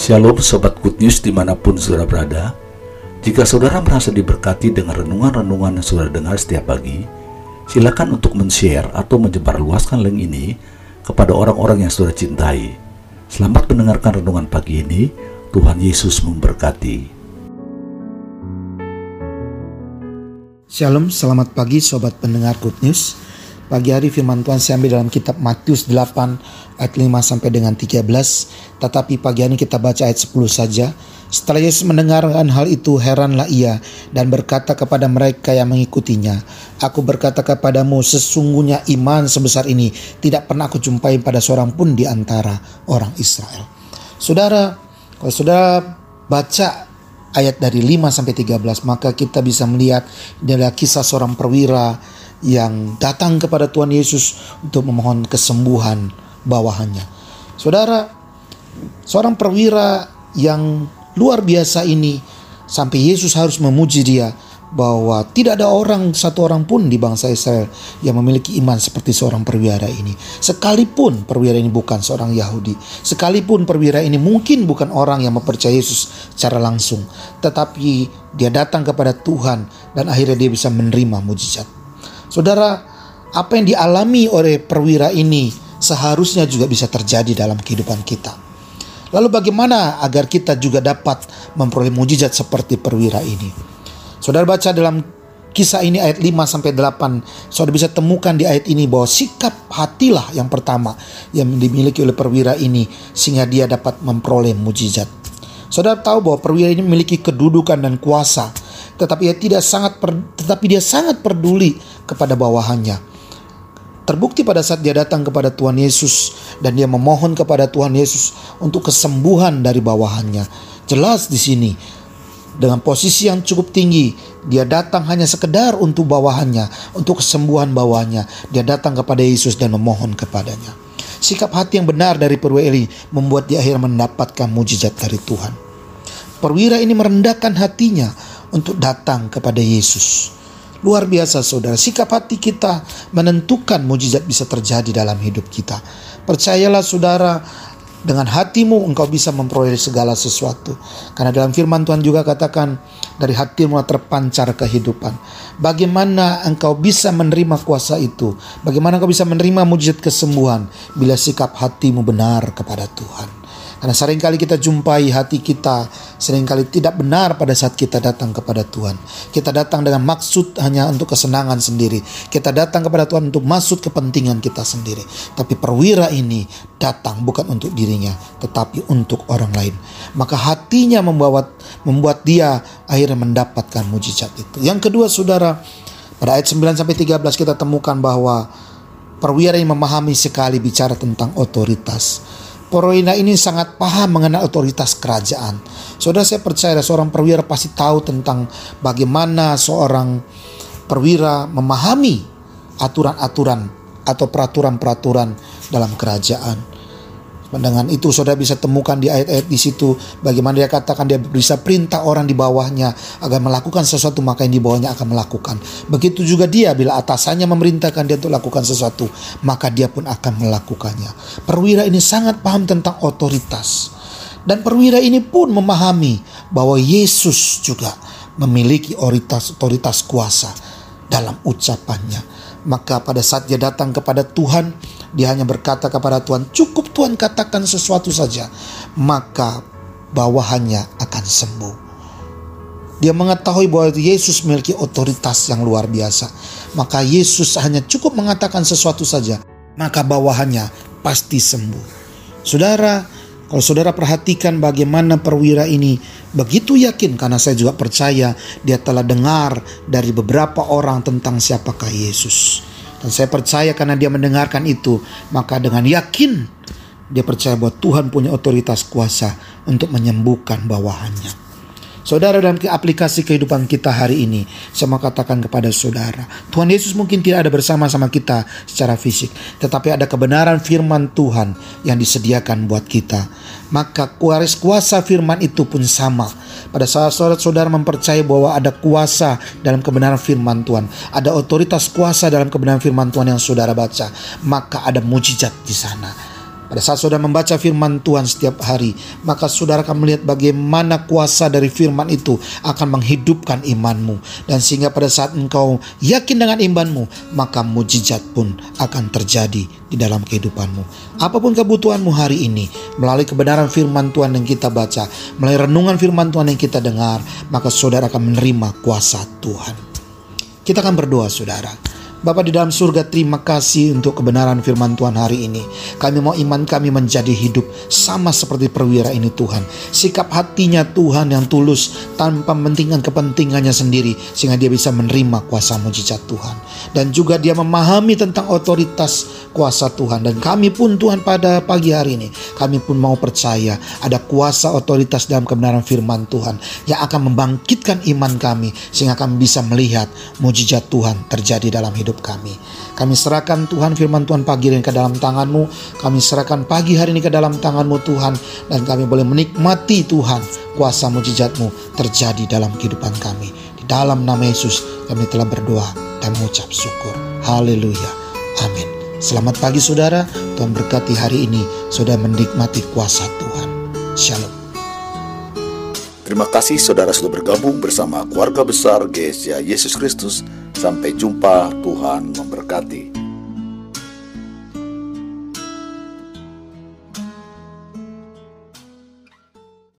Shalom Sobat Good News di mana pun saudara berada. Jika saudara merasa diberkati dengan renungan-renungan yang saudara dengar setiap pagi Silakan untuk men-share atau menyebarluaskan link ini kepada orang-orang yang saudara cintai. Selamat mendengarkan renungan pagi ini. Tuhan Yesus memberkati. Shalom, selamat pagi sobat pendengar Good News Pagi hari firman Tuhan saya ambil dalam kitab Matius 8 ayat 5 sampai dengan 13. Tetapi pagi hari kita baca ayat 10 saja. Setelah Yesus mendengarkan hal itu heranlah ia dan berkata kepada mereka yang mengikutinya. Aku berkata kepadamu sesungguhnya iman sebesar ini tidak pernah aku jumpai pada seorang pun di antara orang Israel. Saudara, kalau saudara baca ayat dari 5 sampai 13 maka kita bisa melihat adalah kisah seorang perwira yang datang kepada Tuhan Yesus untuk memohon kesembuhan bawahannya. Saudara, seorang perwira yang luar biasa ini sampai Yesus harus memuji dia bahwa tidak ada orang satu orang pun di bangsa Israel yang memiliki iman seperti seorang perwira ini. Sekalipun perwira ini bukan seorang Yahudi, sekalipun perwira ini mungkin bukan orang yang mempercayai Yesus secara langsung, tetapi dia datang kepada Tuhan dan akhirnya dia bisa menerima mujizat. Saudara, apa yang dialami oleh perwira ini seharusnya juga bisa terjadi dalam kehidupan kita. Lalu bagaimana agar kita juga dapat memperoleh mujizat seperti perwira ini? Saudara baca dalam kisah ini ayat 5 sampai 8. Saudara bisa temukan di ayat ini bahwa sikap hatilah yang pertama yang dimiliki oleh perwira ini sehingga dia dapat memperoleh mujizat. Saudara tahu bahwa perwira ini memiliki kedudukan dan kuasa tetapi dia tidak sangat per, tetapi dia sangat peduli kepada bawahannya. Terbukti pada saat dia datang kepada Tuhan Yesus dan dia memohon kepada Tuhan Yesus untuk kesembuhan dari bawahannya. Jelas di sini dengan posisi yang cukup tinggi, dia datang hanya sekedar untuk bawahannya, untuk kesembuhan bawahannya. Dia datang kepada Yesus dan memohon kepadanya. Sikap hati yang benar dari perwira ini membuat dia akhirnya mendapatkan mujizat dari Tuhan. Perwira ini merendahkan hatinya untuk datang kepada Yesus. Luar biasa saudara, sikap hati kita menentukan mujizat bisa terjadi dalam hidup kita. Percayalah saudara, dengan hatimu engkau bisa memperoleh segala sesuatu. Karena dalam firman Tuhan juga katakan, dari hatimu terpancar kehidupan. Bagaimana engkau bisa menerima kuasa itu? Bagaimana engkau bisa menerima mujizat kesembuhan bila sikap hatimu benar kepada Tuhan? Karena sering kali kita jumpai hati kita sering kali tidak benar pada saat kita datang kepada Tuhan. Kita datang dengan maksud hanya untuk kesenangan sendiri. Kita datang kepada Tuhan untuk maksud kepentingan kita sendiri. Tapi perwira ini datang bukan untuk dirinya, tetapi untuk orang lain. Maka hatinya membuat membuat dia akhirnya mendapatkan mujizat itu. Yang kedua, Saudara, pada ayat 9 sampai 13 kita temukan bahwa perwira yang memahami sekali bicara tentang otoritas. Perwira ini sangat paham mengenai otoritas kerajaan. Saudara saya percaya seorang perwira pasti tahu tentang bagaimana seorang perwira memahami aturan-aturan atau peraturan-peraturan dalam kerajaan. Dengan itu saudara bisa temukan di ayat-ayat di situ bagaimana dia katakan dia bisa perintah orang di bawahnya agar melakukan sesuatu maka yang di bawahnya akan melakukan. Begitu juga dia bila atasannya memerintahkan dia untuk lakukan sesuatu maka dia pun akan melakukannya. Perwira ini sangat paham tentang otoritas. Dan perwira ini pun memahami bahwa Yesus juga memiliki otoritas otoritas kuasa dalam ucapannya. Maka pada saat dia datang kepada Tuhan, dia hanya berkata kepada Tuhan, cukup Tuhan katakan sesuatu saja, maka bawahannya akan sembuh. Dia mengetahui bahwa Yesus memiliki otoritas yang luar biasa. Maka Yesus hanya cukup mengatakan sesuatu saja, maka bawahannya pasti sembuh. Saudara, kalau saudara perhatikan bagaimana perwira ini begitu yakin karena saya juga percaya dia telah dengar dari beberapa orang tentang siapakah Yesus. Dan saya percaya karena dia mendengarkan itu, maka dengan yakin dia percaya bahwa Tuhan punya otoritas kuasa untuk menyembuhkan bawahannya. Saudara dalam aplikasi kehidupan kita hari ini, saya mau katakan kepada saudara, Tuhan Yesus mungkin tidak ada bersama-sama kita secara fisik, tetapi ada kebenaran firman Tuhan yang disediakan buat kita. Maka kuaris kuasa firman itu pun sama. Pada saat saudara-saudara mempercayai bahwa ada kuasa dalam kebenaran firman Tuhan, ada otoritas kuasa dalam kebenaran firman Tuhan yang saudara baca, maka ada mujizat di sana Pada saat saudara membaca firman Tuhan setiap hari, maka saudara akan melihat bagaimana kuasa dari firman itu akan menghidupkan imanmu. Dan sehingga pada saat engkau yakin dengan imanmu, maka mujizat pun akan terjadi di dalam kehidupanmu. Apa pun kebutuhanmu hari ini, melalui kebenaran firman Tuhan yang kita baca, melalui renungan firman Tuhan yang kita dengar, maka saudara akan menerima kuasa Tuhan. Kita akan berdoa saudara. Bapak di dalam surga terima kasih untuk kebenaran firman Tuhan hari ini. Kami mau iman kami menjadi hidup sama seperti perwira ini Tuhan. Sikap hatinya Tuhan yang tulus tanpa mementingkan kepentingannya sendiri sehingga dia bisa menerima kuasa mujizat Tuhan. Dan juga dia memahami tentang otoritas kuasa Tuhan. Dan kami pun Tuhan pada pagi hari ini kami pun mau percaya ada kuasa otoritas dalam kebenaran firman Tuhan yang akan membangkitkan iman kami sehingga kami bisa melihat mujizat Tuhan terjadi dalam hidup kami. Kami serahkan Tuhan firman Tuhan pagi ini ke dalam tanganmu. Kami serahkan pagi hari ini ke dalam tanganmu Tuhan. Dan kami boleh menikmati Tuhan kuasa mujizatmu terjadi dalam kehidupan kami. Di dalam nama Yesus kami telah berdoa dan mengucap syukur. Haleluya. Amin. Selamat pagi saudara. Tuhan berkati hari ini. Sudah menikmati kuasa Tuhan. Shalom. Terima kasih saudara sudah bergabung bersama keluarga besar GSA Yesus Kristus Sampai jumpa, Tuhan memberkati.